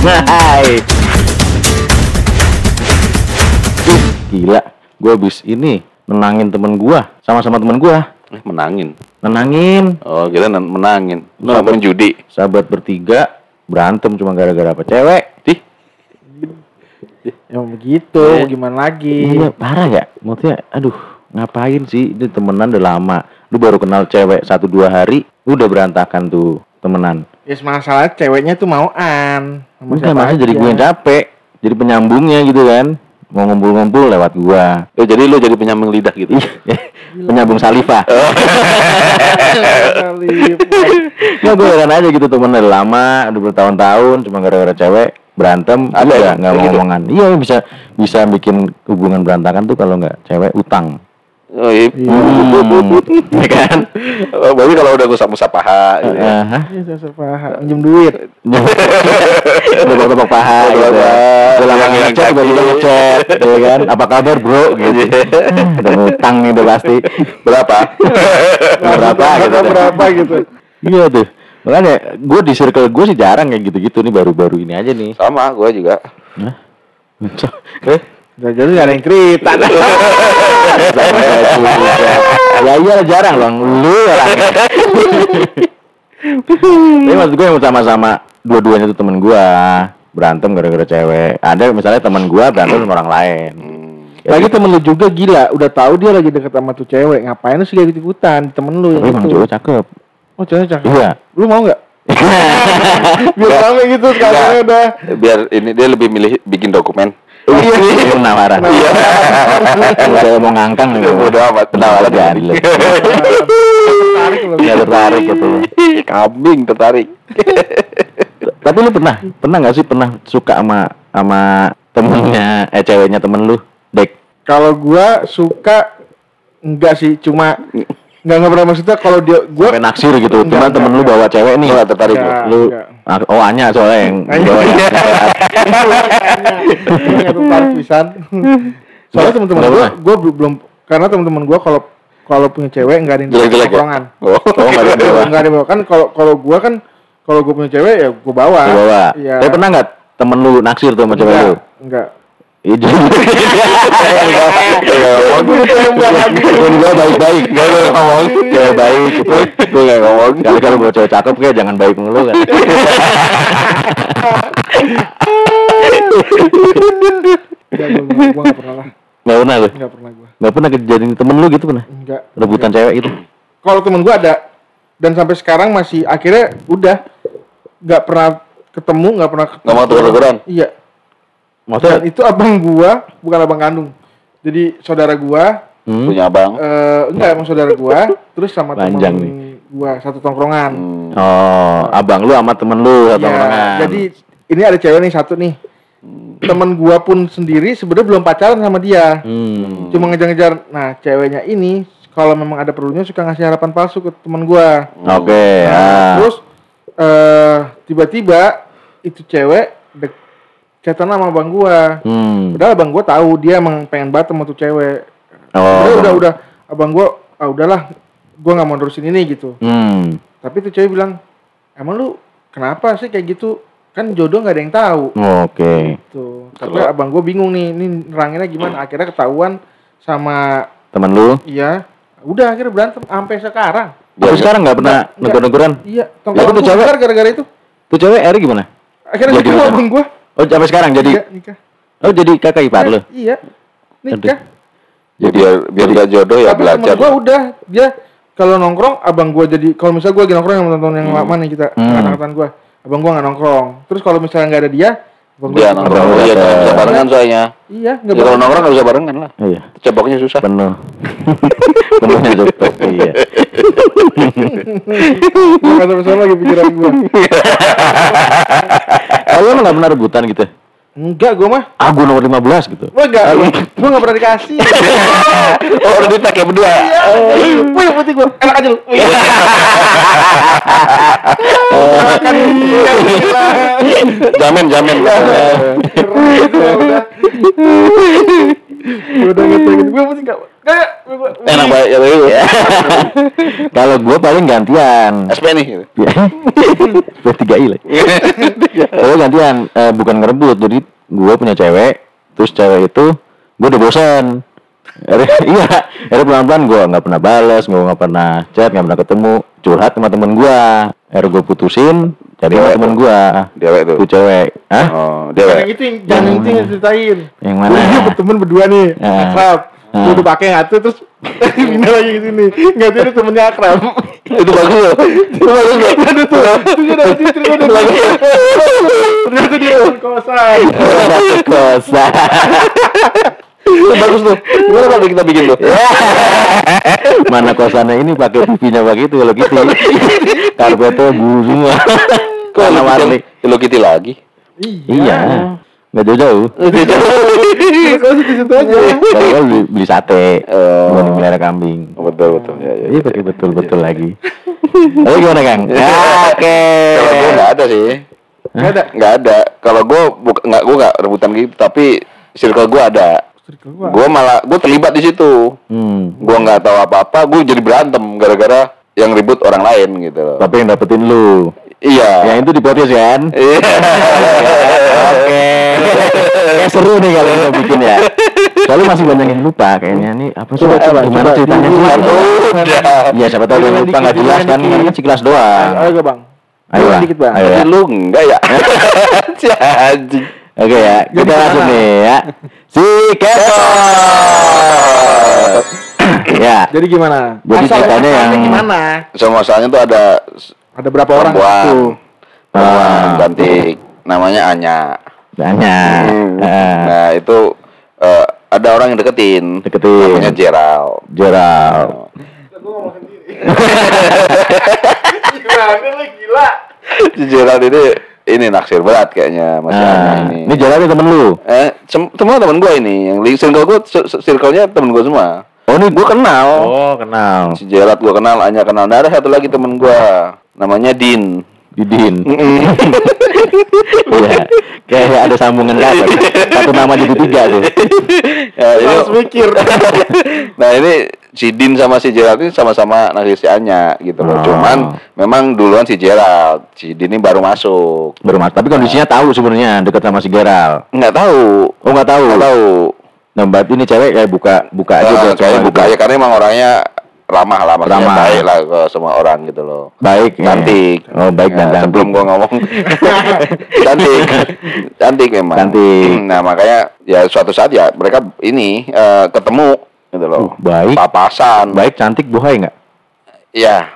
Hai. Ih, Gila, gue habis ini menangin temen gue sama-sama temen gue Eh, menangin. menangin Oh, kita menangin. Sahabat. judi. sahabat bertiga berantem cuma gara-gara apa cewek Dih, Ya begitu, Iya. gimana lagi? iya parah ya maksudnya aduh ngapain sih ini temenan udah lama lu baru kenal cewek satu dua hari udah berantakan tuh temenan Ya masalah ceweknya tuh mauan. Sama Enggak, siapa makanya jadi gue yang capek jadi penyambungnya gitu kan mau ngumpul-ngumpul lewat gua eh, jadi lu jadi penyambung lidah gitu. penyambung saliva Kali. Nggak gue heran aja gitu temen udah lama udah bertahun-tahun cuma gara-gara cewek berantem Ada ya? ya nggak Kayak mau gitu? ngomongan iya bisa bisa bikin hubungan berantakan tuh kalau nggak cewek utang Oh, iya. Hmm, ya kan Oh, Berarti kalau udah gue sama paha gitu ya. Iya, saya paham. Minjem duit. tepok-tepok paha gitu ya. Udah lama ngechat kaki. tiba-tiba ngechat ya kan apa kabar bro gitu Ah, udah ngutang nih udah pasti Berapa? berapa gitu Berapa, berapa gitu. iya tuh makanya gue di circle gue sih jarang kayak gitu-gitu nih baru-baru ini aja nih Sama, gue juga. Hah? Eh? Udah jadi gak ada yang cerita. Ya iya jarang bang lu orang tapi maksud gue yang sama-sama dua-duanya tuh temen gue berantem gara-gara cewek ada misalnya temen gue berantem sama orang lain Hmm. Lagi temen lu juga gila, udah tahu dia lagi deket sama tuh cewek, ngapain lu sih gak ikutan temen lu tapi emang itu? cewek cakep Oh cewek cakep. Iya. Lu mau nggak? Biar rame gitu sekarang udah. Biar ini dia lebih milih bikin dokumen. Iya iya penawaran Iya. saya mau ngangkang nih Bodo amat, penawaran penawaran. jadi Tertarik lu. nggak tertarik gitu Kambing tertarik. tapi lu pernah pernah nggak sih pernah suka sama sama temennya eh ceweknya temen lu dek Kalau gua suka enggak sih, cuma enggak enggak pernah maksudnya kalau dia gua sampai naksir gitu teman temen lu bawa cewek nih Enggak tertarik lu. Enggak. Oh Anya soalnya yang Anya. bawa ya. Pisan. Soalnya teman-teman pernah? gua belum karena teman-teman gua kalau kalau punya cewek enggak ada yang Jelek-jelek ya? tongkrongan. Oh, oh nggak ada yang bawa ada yang bawa kan kalau kalau gua kan kalau gua punya cewek ya gua bawa. Lu bawa Iya. tapi pernah nggak temen lu naksir tuh sama cewek lu Enggak. Enggak. Iya, Gue juga baik-baik Gak lu ngomong Cewek baik gitu gue gak ngomong. Kali kalau bawa cewek cakep kayak jangan baik mulu kan gua, gua enggak pernah lah. Gak pernah lu Enggak pernah gua. Gak pernah kejadian temen lu gitu pernah Enggak. Rebutan cewek gitu Kalau temen gua ada dan sampai sekarang masih akhirnya udah nggak pernah ketemu, nggak pernah ketemu. Nggak mau tegur-teguran? Iya. Dan Maksudnya itu abang gua, bukan abang kandung. Jadi saudara gua, hmm, Punya abang. eh enggak emang saudara gua, terus sama Panjang temen gua satu tongkrongan. Hmm. Oh abang lu sama temen lu satu Iya, omongan. jadi ini ada cewek nih satu nih. Temen gua pun sendiri sebenarnya belum pacaran sama dia. hmm. Cuma ngejar-ngejar. Nah, ceweknya ini kalau memang ada perlunya suka ngasih harapan palsu ke temen gua. Oke Nah, ah. Terus eh tiba-tiba itu cewek dek chatan sama abang gua. Hmm. Padahal abang gua tahu dia emang pengen banget sama tuh cewek. Oh. Udah udah udah abang gua ah udahlah gua nggak mau nerusin ini gitu. Hmm. Tapi tuh cewek bilang, "Emang lu kenapa sih kayak gitu? Kan jodoh nggak ada yang tahu." Oke. Tuh. Tapi abang gua bingung nih, ini neranginnya gimana? Akhirnya ketahuan sama Temen lu? iya, udah akhirnya berantem sampai sekarang. Tapi sekarang nggak pernah negur-neguran? Iya, tongkrongan gara-gara itu. Tuh cewek Eri gimana? Akhirnya Jadi abang gua. Oh sampai sekarang jadi? Nikah, nikah. Oh jadi kakak ipar lu? Iya. Nikah. Ya, biar biar gak jodoh ya Tapi belajar. gua udah dia kalau nongkrong abang gua jadi kalau misalnya gua lagi nongkrong sama teman-teman yang Hmm. lama nih kita Hmm. angkatan gua, abang gua nggak nongkrong. Terus kalau misalnya nggak ada dia, abang gua Dia nongkrong. dia nggak bisa barengan soalnya. Iya, Ya, nggak kalau boleh. nongkrong nggak bisa barengan lah. Iya. Ceboknya susah. Penuh. Penuhnya cukup. Iya. Nggak sama-sama lagi pikiran gua. Lu nggak pernah rebutan gitu? Enggak, gua mah. Ah gua nomor 15 gitu. Gua enggak. Gua enggak pernah dikasih. oh udah dipakai berdua. Iya. Wih, putih gua. Enak aja lu. Wih. Kan. Jamin jamin. Gua udah. Udah ngetakin. Gua putih enggak. Kayak Enak banget ya itu. Kalau gue paling gantian. SP nih. gitu. P3I lah. Gue gantian, eh, bukan ngerebut. Jadi gue punya cewek, terus cewek itu gue udah bosan. Iya, akhirnya pelan-pelan gue nggak pernah balas, gue nggak pernah chat, nggak pernah ketemu, curhat sama temen gue. Akhirnya gue putusin, Cewek temen tuh. gue. Cewek tuh. Tuh cewek, Hah? Oh, Jangan dewe. yang itu, yang- jangan yang itu yang ceritain. Yang mana? Dia berteman berdua nih, Ah. akrab. Ah. Lu udah pakai ngatu terus pindah lagi ke sini. Ngatu itu temennya akrab. Itu bagus loh. Itu bagus loh. Ada tuh, itu dapet istri lu udah lagi. Ternyata dia kosan. Kosan. Itu bagus tuh. Gimana kalau kita bikin tuh? Mana kosannya ini pakai pipinya begitu kalau gitu. Karpetnya bulu semua. Karena warni. Hello Kitty lagi? Iya. Nggak jauh-jauh. Kalau di situ aja. Kalau beli, beli sate, Oh. dibanding melihara kambing. Betul betul. Ya, ya, Iya ya. pakai betul-betul lagi. Lalu gimana Kang? Ya, Oke. Kalau gue nggak ada sih. Nggak ada. Nggak ada. Kalau gue nggak gue nggak rebutan gitu, tapi circle gue ada. Circle gua. Gue malah gue terlibat di situ. Hmm. Gue nggak tahu apa-apa. Gue jadi berantem gara-gara yang ribut orang lain gitu. loh. Tapi yang dapetin lu. Iya. Yang itu di podcast kan? Iya. Oke. Kayak seru nih kalau kita bikin ya. Soalnya masih banyak yang lupa kayaknya nih apa sih? Coba, coba, Gimana coba. ceritanya sih? Iya siapa tahu yang lupa nggak jelas kan? Kan kan sekilas doang. Ayo bang. Ayo dikit bang. Ayo ya. Lu enggak ya? Anjing. Oke ya, kita langsung nih ya. Si Keto. ya, Jadi gimana? Jadi Asal- ceritanya yang- gimana? Sama masalahnya tuh ada Ada berapa orang tuh? Perempuan Ah. cantik. Namanya Anya. banyak. Hmm. Eh, Nah itu eh, ada orang yang deketin. Deketin. Namanya Gerald. Gerald. Gimana lu gila? Si Gerald ini ini naksir berat kayaknya Mas Nah, ini. ini itu temen lu. Eh, sem- semua teman gue ini, yang circle gue, circle-nya temen gue semua. Oh, ini Gue kenal. Oh, kenal. Si Gerald gue kenal, Anya kenal. Nah, ada satu lagi temen gue, namanya Din. Didin. Iya. Kayak ada sambungan kata. Satu nama jadi tiga tuh. Ya, ini- Harus mikir. nah ini si Din sama si Gerald ini sama-sama naksir si Anya gitu Oh. loh. Cuman memang duluan si Gerald, si Din ini baru masuk. Baru mas. Tapi kondisinya tahu sebenarnya dekat sama si Gerald. Nggak tahu. Oh, nggak tahu. Nggak tahu. Nah, berarti ini cewek kayak buka buka aja Ah, buat kayak buka gitu. ya karena emang orangnya ramah lah, maksudnya Ramah. baik lah ke semua orang gitu loh. Baik, ya. Cantik. Oh, baik dan Nah, cantik. Sebelum gua ngomong. cantik. cantik memang. Cantik. Nah, makanya ya suatu saat ya mereka ini eh, ketemu gitu loh. Uh, baik. Papasan. Baik, cantik, bohai nggak? Iya.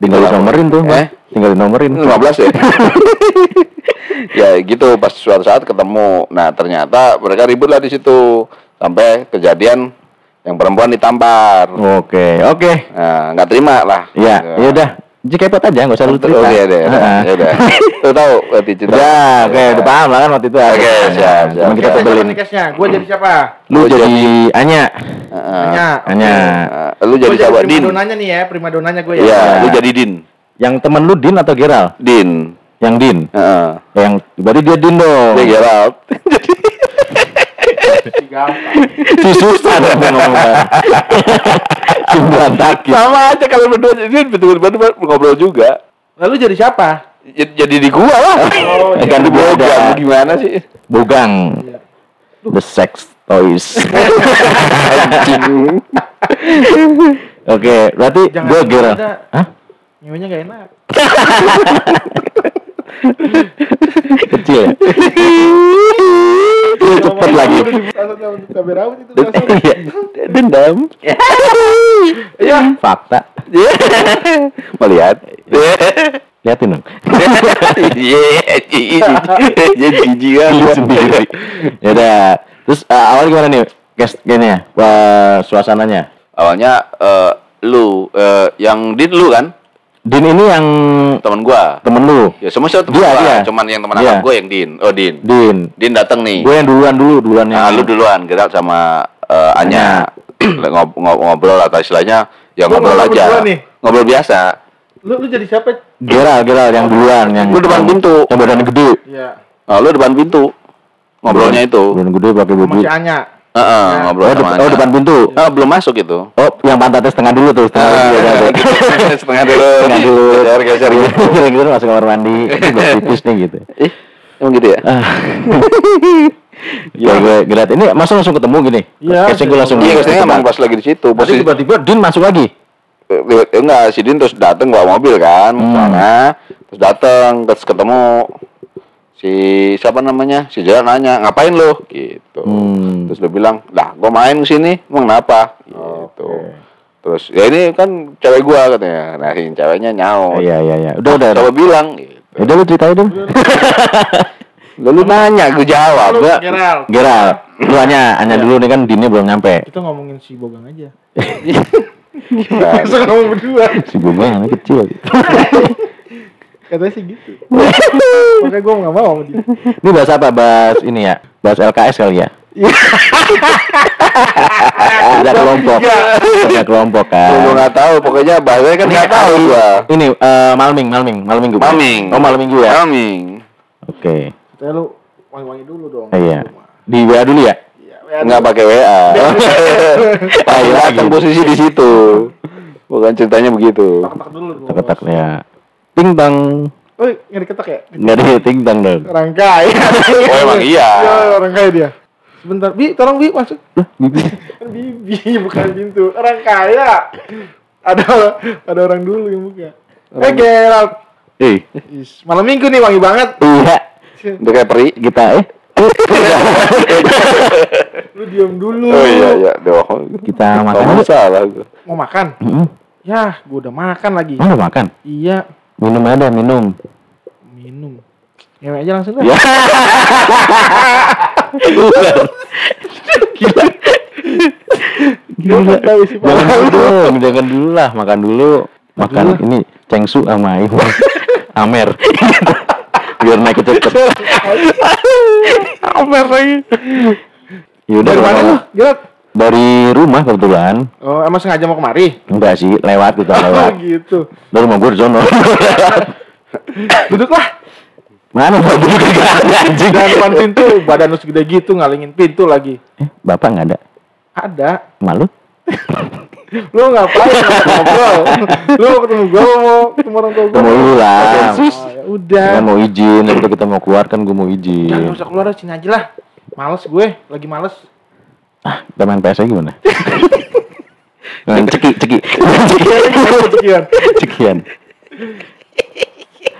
Tinggal nomerin tuh, Bang. Eh? Tinggal nomerin. 15 ya. ya gitu pas suatu saat ketemu. Nah, ternyata mereka ribut lah di situ sampai kejadian yang perempuan ditampar. Oke, oke. Nah, nggak terima lah. Ya, ya udah. Jadi kepot aja, nggak usah lu cerita. Oke deh, Heeh. ya udah. Lu tahu berarti cerita. Udah, oke, udah paham lah kan waktu itu. Oke, siap, siap. Cuma kita Siapa tebelin. nih case-nya? Gua jadi siapa? Lu jadi Anya. Heeh. Anya. Anya. Nah, lu jadi jadi prima Din. donanya nih ya, prima donanya gue ya. Iya, Ya. lu jadi Din. Yang temen lu Din atau Gerald? Din. Yang Din. Heeh. Yang berarti dia Din dong. Dia Gerald. Gampang. Si susah dong ngomong. Si berantakin. Sama aja kalau berdua ini betul-betul ngobrol juga. Lalu jadi siapa? Jadi, jadi di gua lah. Oh, Eh, iya. kan Bogang, gimana sih? Bogang. The sex toys. Anjing. Oke, berarti Jangan gue Gerald. Hah? Nyewanya gak enak. Kecil ya? Lu cepet lagi. Iya. Dendam. Iya. Fakta. Melihat. Liatin dong. Iya, jadi jijik sendiri. Ya udah. Terus eh, awal gimana nih? Kes gini ya, Wah, suasananya. Awalnya eh, lu eh, yang Din lu kan Din ini yang teman gua. temen lu. Ya semua sih teman Dia, gua, dia. cuman yang teman Dia. gua yang Din. Oh, Din. Din. Din datang nih. Gue yang duluan dulu, duluan yang. Nah, lu duluan gerak sama eh, Anya. Ngob- ngob- ngobrol atau istilahnya ya Lu ngobrol aja. Ngobrol biasa. Lu lu jadi siapa? Gerald, Gerald yang duluan yang. Lu depan pintu. Yang badannya gede. Iya. Nah, lu depan pintu. Ngobrolnya itu. Badan gede pakai Sama baju. si Anya. Heeh, ngobrol Oh, sama dep- oh depan pintu. Ah, belum masuk itu. Oh, yang pantatnya setengah dulu tuh, setengah Ah, dulu. ya, ya. gitu. setengah dulu. Setengah dulu. Geser, geser gitu. Gitu masuk kamar mandi. Belum pipis nih gitu. Ih, emang gitu ya? Ah. Ya, gue liat ini masa langsung ketemu gini. Iya, Kayaknya gue langsung. Iya, ke sini emang pas lagi di situ. Posisi tiba-tiba Din masuk lagi. eh, enggak, si Din terus dateng bawa mobil kan, Hmm. sana. Terus dateng, terus ketemu si siapa namanya? Si Jalan nanya, "Ngapain lo?" gitu. Hmm. Terus dia bilang, "Lah, gua main ke sini, emang kenapa?" gitu. Terus ya ini kan cewek gua katanya. Nah, si ceweknya nyaut. Iya iya iya. Udah udah. udah. Coba bilang gitu. Ya Udah lu ceritain dulu. Lalu nanya, gue jawab. Lu, Gua, Gerald. Geral, lu hanya hanya dulu nih kan Dinnya belum nyampe. Kita ngomongin si Bogang aja. Nah, Masa ngomong berdua. Si Bogong anak kecil. Katanya sih gitu. Makanya gue nggak mau sama dia. Ini bahas apa? Bahas ini ya. Bahas LKS kali ya. Ada kelompok. Ada kelompok kan. Gua nggak tahu, pokoknya bahasanya kan nggak tahu gua. Ini eh, malam ming, malam ming, malam minggu. Maming. Oh malam minggu ya. Maming. Oke. Katanya lu wangi-wangi dulu dong. Iya. Di WA dulu ya. Iya, WA Nggak pakai WA. Iya lagi. Datang posisi di situ. Bukan ceritanya begitu. Ketak dulu. Bos. Ketak ya. Ting tang. Oh, nggak diketak ya? Nggak ada ting tang dong. Orang kaya. Oh, emang iya. Iya, orang kaya dia. Sebentar, Bi, tolong Bi masuk. Lah, bibi. Kan Bibi bukan pintu. Orang kaya. Ada ada orang dulu yang buka. Eh, Gerald. Eh, Is, malam minggu nih wangi banget. iya. Udah kayak peri. Kita eh Lu diam dulu. Oh iya iya. Doh. kita makan salah. Mau makan? Mm-mm. Ya, gua udah makan lagi. Mau udah makan? Iya, Minum ada minum. minum. Ngewe aja langsung dah. Ya. Gila. Tahu sih, Pak. Jangan dulu jangan dulu lah, makan dulu. Makan Dulu. ini cengsu sama ini. Amer. Biar naik cepet. Amer lagi. Yaudah, Dari mana lu? Gerald? Dari rumah kebetulan. Oh, emang sengaja mau kemari? Enggak sih, lewat kita Oh, lewat. gitu. Dari rumah gue di sono. Duduklah. Mana mau duduk ada anjing. Jangan depan pintu, badan lu segede gitu ngalingin pintu lagi. Eh, Bapak nggak ada. Ada. Malu? Lu ngapain ngobrol? Lu mau ketemu gua mau ketemu orang tua gua? Ketemu lu lah. Oh, ya udah. Kita mau izin, waktu kita mau keluar kan gue mau Jangan izin. usah keluar sini aja lah. Males gue, lagi males. Ah, kita main PS gimana? Main ceki, ceki. Sekian. Cekian.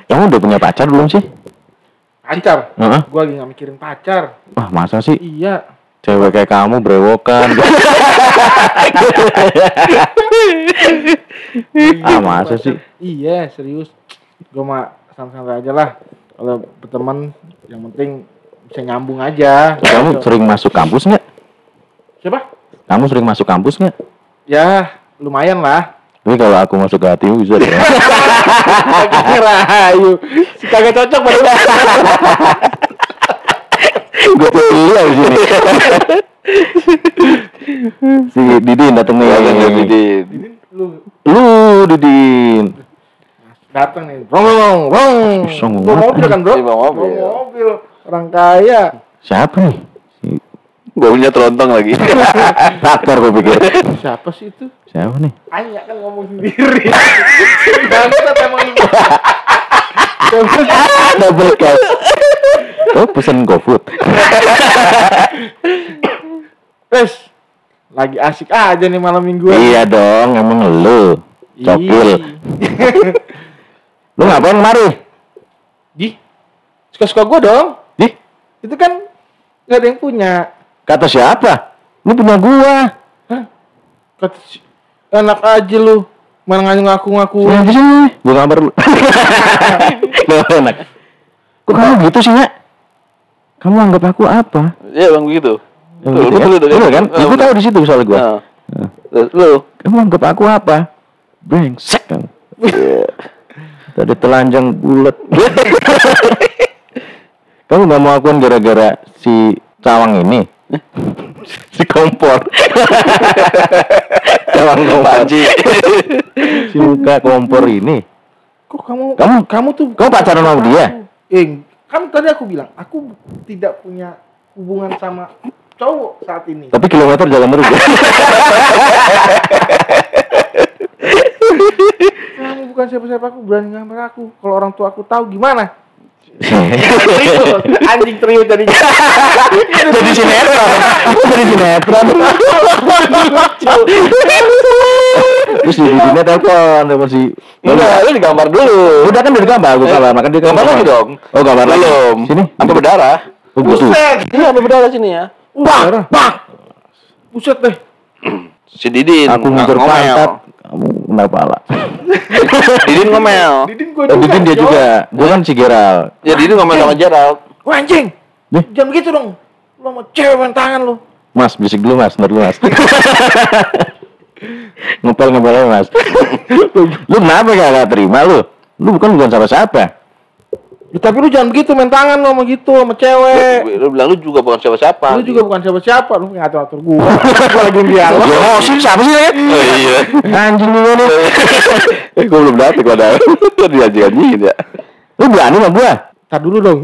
Kamu udah punya pacar belum sih? Pacar. Heeh. Gua lagi nggak mikirin pacar. Wah, masa sih Iya. cewek kayak kamu brewokan? ah, masa sih? Iya, serius. Gua mah santai-santai aja lah. Kalau berteman yang penting bisa nyambung aja. Kamu sering masuk kampus nggak? Siapa? Kamu sering masuk kampus nggak? Ya, lumayan lah. Tapi kalau aku masuk ke hatimu bisa deh. Rahayu. Si kagak cocok baru. Gue tuh dulu di sini. si Didin dateng nih. Datang Didin. Lu Lu Didin. datang nih. Rong rong rong. Bawa mobil kan, Bro? Iya, bawa mobil. Bawa mobil. Orang kaya. Siapa nih? Punya terontong lagi. Traktor gue pikir. Siapa sih itu? Siapa nih? Anya kan ngomong sendiri. Bangsat emang lu. Double cash. Oh, pesen GoFood. Wes, lagi asik aja nih malam mingguan. iya dong, emang lu. Cokil. Lu ngapain kemari? Di, suka-suka gua dong. Ih, Itu kan nggak ada yang punya. Kata siapa? Ini punya gua. Hah? Kata si- enak aja lu. Malah ngaku-ngaku. Sini. Gua gambar lu. Lu enak. Kok kamu gitu sih, Nak? Kamu anggap aku apa? Iya, Bang begitu. Yang Betul, gitu betul, kan? betul, Iya kan? betul. Ya, gua tahu di situ soal gua. Nah. Terus Lu Kamu anggap aku apa? Brengsek kan. Tadi telanjang bulat. Kamu nggak mau akuan gara-gara si cawang ini? Si kompor. cawang kompor. Si muka kompor ini. Kok kamu Kamu- kamu tuh kamu pacaran sama dia? Eh, kan tadi aku bilang aku tidak punya hubungan sama cowok saat ini. Tapi kilometer jalan terus. ya. Kamu bukan siapa-siapa aku berani ngambil aku. Kalau orang tua aku tahu gimana? Anjing teriut tadi. Jadi sinetron. Jadi sinetron. Terus di dunia telepon, telepon si. Enggak, lu digambar dulu. Udah kan udah gambar, gue gambar, makanya dia Gambar lagi dong. Oh gambar lagi. Belum. Sini. Sampai berdarah. Oh. Buset. Iya, sampai berdarah sini ya. Wah, bang. Buset deh. Si Didin Aku ngomel. pantat, kamu kena pala. Didin ngomel. Didin gua Oh, Didin dia juga. Gue kan si Gerald. Ya Didin ngomel sama Gerald. Wah anjing. Nih. Jangan begitu dong. Lu sama cewek main tangan lu. Mas, bisik dulu mas, ntar dulu mas. ngepel ngepel aja mas. lu kenapa gak, gak terima lu? Lu bukan bukan siapa-siapa. Ya, tapi lu jangan begitu main tangan lu sama gitu sama cewek. Lu bilang lu juga bukan siapa-siapa. Lu juga bukan siapa-siapa, lu ngatur-ngatur gua. gua lagi dialog. Oh, sih siapa sih ya? Oh iya. Anjing lu nih. Eh, gue belum dapet padahal. Dianjing-anjingin ya. Lu berani sama gua? Tar dulu dong.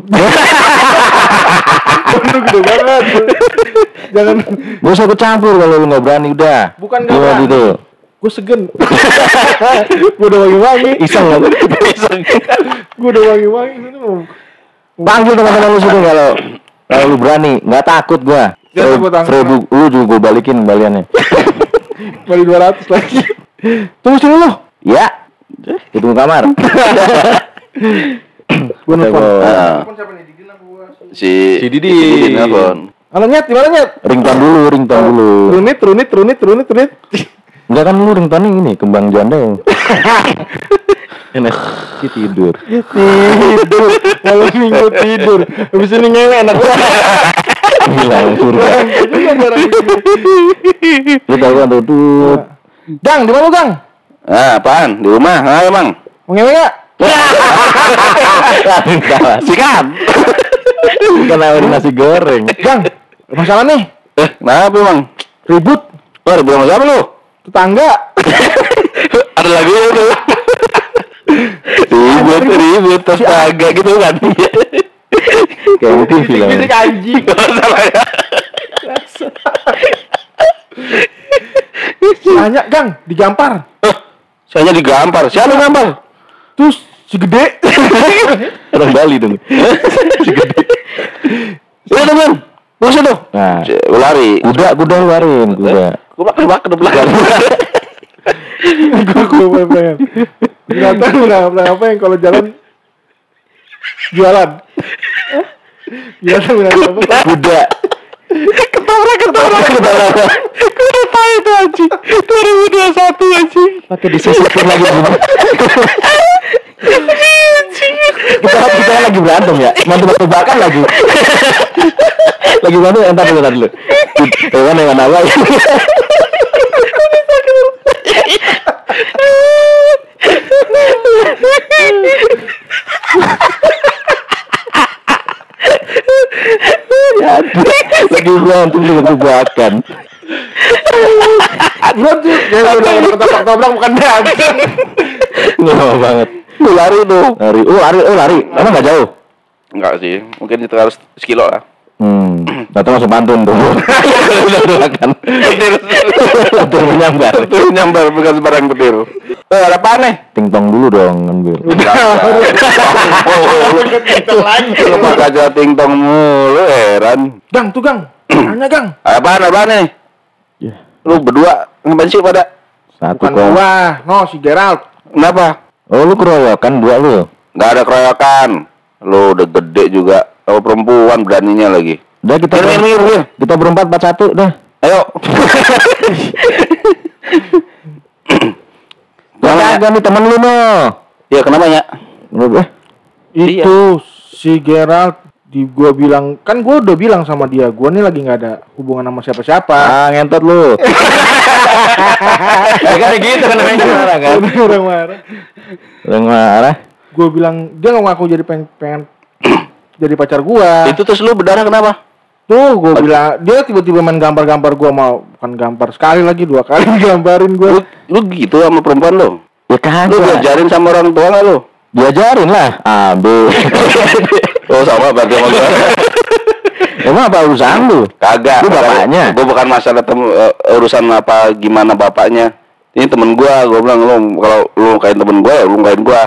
Lu gede banget. Jangan Gak usah campur kalau lu gak berani udah. Bukan nggak Gua berani. Gue segen. gua udah wangi-wangi. Iseng lu. Gua udah wangi-wangi. Ini mau Panggil teman-teman lu situ kalau kalau lu berani, nggak takut takut. Seribu, lu juga gua balikin kembaliannya. balik 200 lagi. Tunggu sini lu. ya, itu kamar. Gua nelfon. Ah. Nelfon siapa nih? Didin apa gua? Si Si Didin. Didin nelfon. Halo nyet, gimana nyet? ringtone dulu, ringtone dulu. Runit, runit, runit, runit, runit. Enggak kan lu ringtone ini kembang janda yang enak si tidur. tidur malam minggu tidur habis ini ngewe enak banget Bilang surga. kan. Lu tahu kan tuh gang di mana lu gang Ah, apaan? Di rumah? Ah, emang. mau ngewe nggak Sikat. Bukan nawarin nasi goreng. gang masalah nih Eh, kenapa emang? ribut Wah, ribut sama siapa lu? Tetangga Ada lagunya tuh. ribut, ribut, agak gitu kan. Kayak mungkin film. Bisik anjing tanya gang digampar Saya digampar. Siapa yang gampar? terus si gede Orang Bali dong. Iya teman. Bos itu. Nah, gua lari. kuda kuda luarin kuda. Gue makan makan ke belakang. gue gue pengen binatang binatang apa yang kalau jalan jualan binatang binatang apa Kuda. Ketaurak, ketaurak. Gue udah tahu itu anjing. 2021 anjing. Pakai disisipin lagi. Kita kita lagi berantem ya. Mantu mantu bahkan lagi. lagi mantu entar dulu entar dulu. Hewan hewan apa? Ya, lagi berantem dengan tebakan. belum tuh ya udah udah ketoprak toprak bukan dagang Lama banget. Lu lari tuh. Lari, oh lari, oh lari. Emang nggak jauh? Enggak sih. Mungkin itu harus sekilo lah. Hmm, datang langsung pantun tuh. Udah udah kan. Petir. Petir menyambar. Petir nyambar bukan sembarang petir. Eh, ada apa nih? Tingtong dulu dong ngambil. Lu pakai aja tingtong mulu heran. gang tuh gang tanya gang Apaan, apaan nih? Ya, Lu berdua ngapain sih pada? satu bukan gua no si Gerald Kenapa? Oh lu keroyokan dua lu. Nggak ada keroyokan. Lu udah gede juga. Kalau perempuan beraninya lagi. Udah kita Mir, mir, mir, kita berempat empat satu dah. Ayo. Gak Kenapa ya? ada nih temen lu no. Ya kenapa ya? Itu si Gerald di gua bilang kan gua udah bilang sama dia gua nih lagi nggak ada hubungan sama siapa-siapa ah ngentot lu. ya kan gitu kan namanya marah kan. orang marah Lu marah. gua bilang dia nggak ngaku jadi pengen, pengen jadi pacar gua Itu terus lu berdarah kenapa? tuh gua bilang dia tiba-tiba main gambar-gambar gua mau bukan gambar sekali lagi dua kali gambarin Lu, gua lu gitu sama perempuan lu? Ya kan. Lu diajarin sama orang tua lu? Diajarin lah. A B. Oh sama berarti sama gua. Emang apa urusan lu? Kagak. Lu bapaknya? Gue bukan masalah tem- eh, urusan apa gimana bapaknya. Ini temen gua, gua bilang lu kalau lu kain temen gua, ya lu kain gua.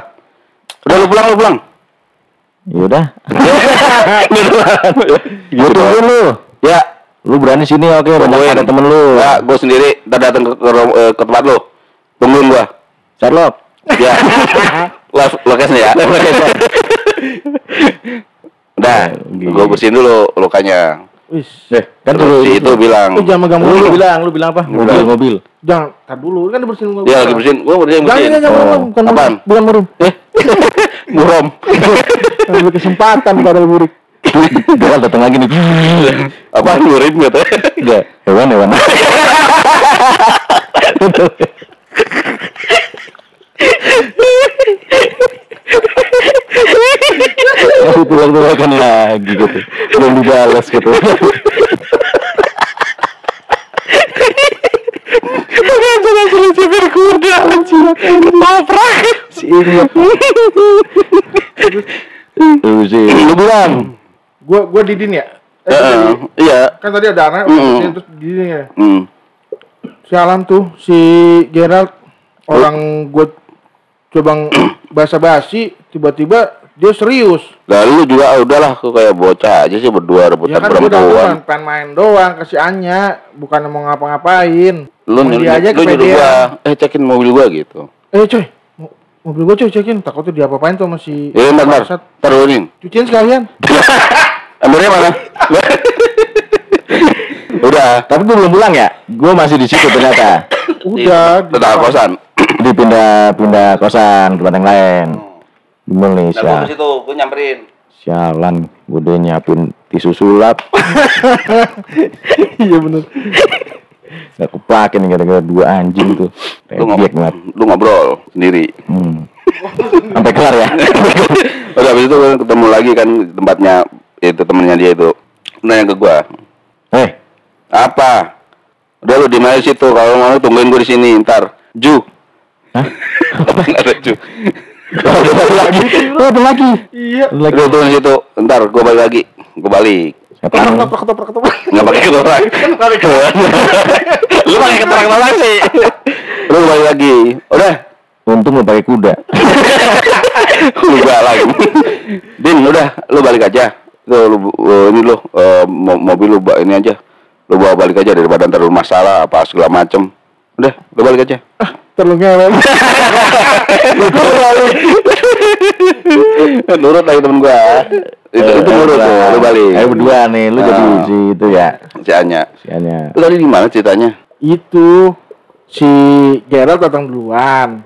Udah lu pulang, lu pulang. Ya udah. Gue tungguin lu. Ya, Lu berani sini oke, banyak Tungguin. ada temen lu. ya gua sendiri ntar datang ke, ke, ro- eh, ke tempat lu. Tungguin gua. Sherlock. Ya. Live location ya. Udah, Gitu. gua bersihin dulu lukanya. Wis. Deh, kan dulu si itu bilang, Lu jangan megang mulu. lu bilang, lu bilang apa? Mobil, mobil. Jangan, tar dulu. Kan bersihin gua. dia lagi bersihin, gua bersihin Jangan, bersihin. jangan, jangan, Oh. bukan bukan Apaan? Bukan murim. Eh, murom. Ambil kesempatan pada murid. Bakal datang lagi nih. Apa murim gitu? Enggak, hewan hewan. Masih tulang-tulangan lagi gitu. Belum dibalas gitu. Si ingat. Lu sih. Lu bilang. Gua gua Didin ya. Eh, Iya. kan tadi ada anak, Mm. terus Didin ya. Hmm. Sialan tuh si Gerald orang gue coba basa-basi tiba-tiba dia serius Lalu juga ah, udahlah kok kayak bocah aja sih berdua rebutan ya kan perempuan. bilang, pengen main doang kasih Anya bukan mau ngapa-ngapain Lu nyuruh dia aja lu nyuruh gua, eh cekin mobil gua gitu. eh coy mo- mobil gue coy cekin takutnya diapa-apain tuh masih Ya bentar, bentar. Ntar dulu nih. cuciin sekalian Embernya mana? Udah. Tapi gue belum pulang ya. Gue masih di situ ternyata. udah di- Tetangga kosan. Di pindah kosan tempat yang lain. Gimana nih, sial. situ, gua nyamperin. Sialan, gue udah nyiapin tisu sulap. iya bener Gak kepake nih gara-gara dua anjing tuh. Lu, ngob Rebiek banget. lu ngobrol sendiri. Hmm. Sampai kelar ya. Udah habis itu ketemu lagi kan tempatnya itu temennya dia itu. Nanya ke gua, Eh, apa? Udah lu di mana situ? Kalau mau tungguin gua di sini ntar. Ju. Hah? Apa ada Ju? Ada lagi. Oh, ada lagi. iya lagi. Lu di situ. Ntar gua balik lagi. Gua balik. Setan. ketoprak ketoprak ketoprak Nggak pakai ketorang. lu pakai ketorang orang sih. Lu balik lagi. Udah. Untung lu pakai kuda. lu lagi. Din, udah, lu balik aja. Lu, uh, ini lu uh, mo- mobil lu bawa ini aja. Lu bawa balik aja daripada ntar lu masalah apa segala macem. Udah, lu balik aja. Terlalu ngewen nurut lagi temen gua. Itu itu nurut tuh, lu balik. Ayo berdua nih, lu jadi Ah. si itu ya. Si Anya. Si Anya. Lu tadi di mana ceritanya? itu si Gerald datang duluan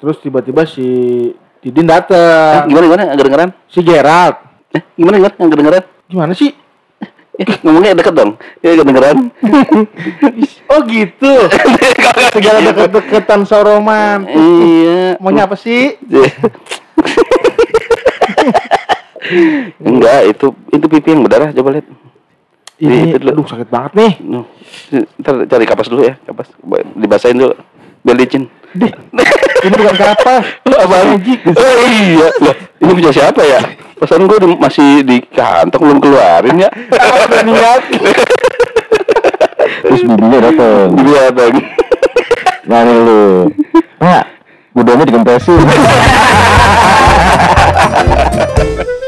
terus tiba-tiba si Didin Eh, datang gimana gimana? Nggak kedengeran? si Gerald Eh, gimana gimana? Nggak kedengeran? gimana sih Eh, ngomongnya deket dong. Ya kedengeran. oh gitu segala deket-deketan soroman iya. maunya apa sih Enggak, itu itu pipi yang berdarah. Coba lihat. ini Itu dulu. aduh sakit banget nih Nuh, ntar cari kapas dulu ya, kapas. Dibasahin dulu. Biar licin. Ini bukan kenapa Apa magic? Oh iya. Loh, ini punya siapa ya? Pesan gue masih di kantong belum keluarin ya. Niat. Terus bibinya dateng. Bibinya dateng. Nah nih lu. Nah, mudanya.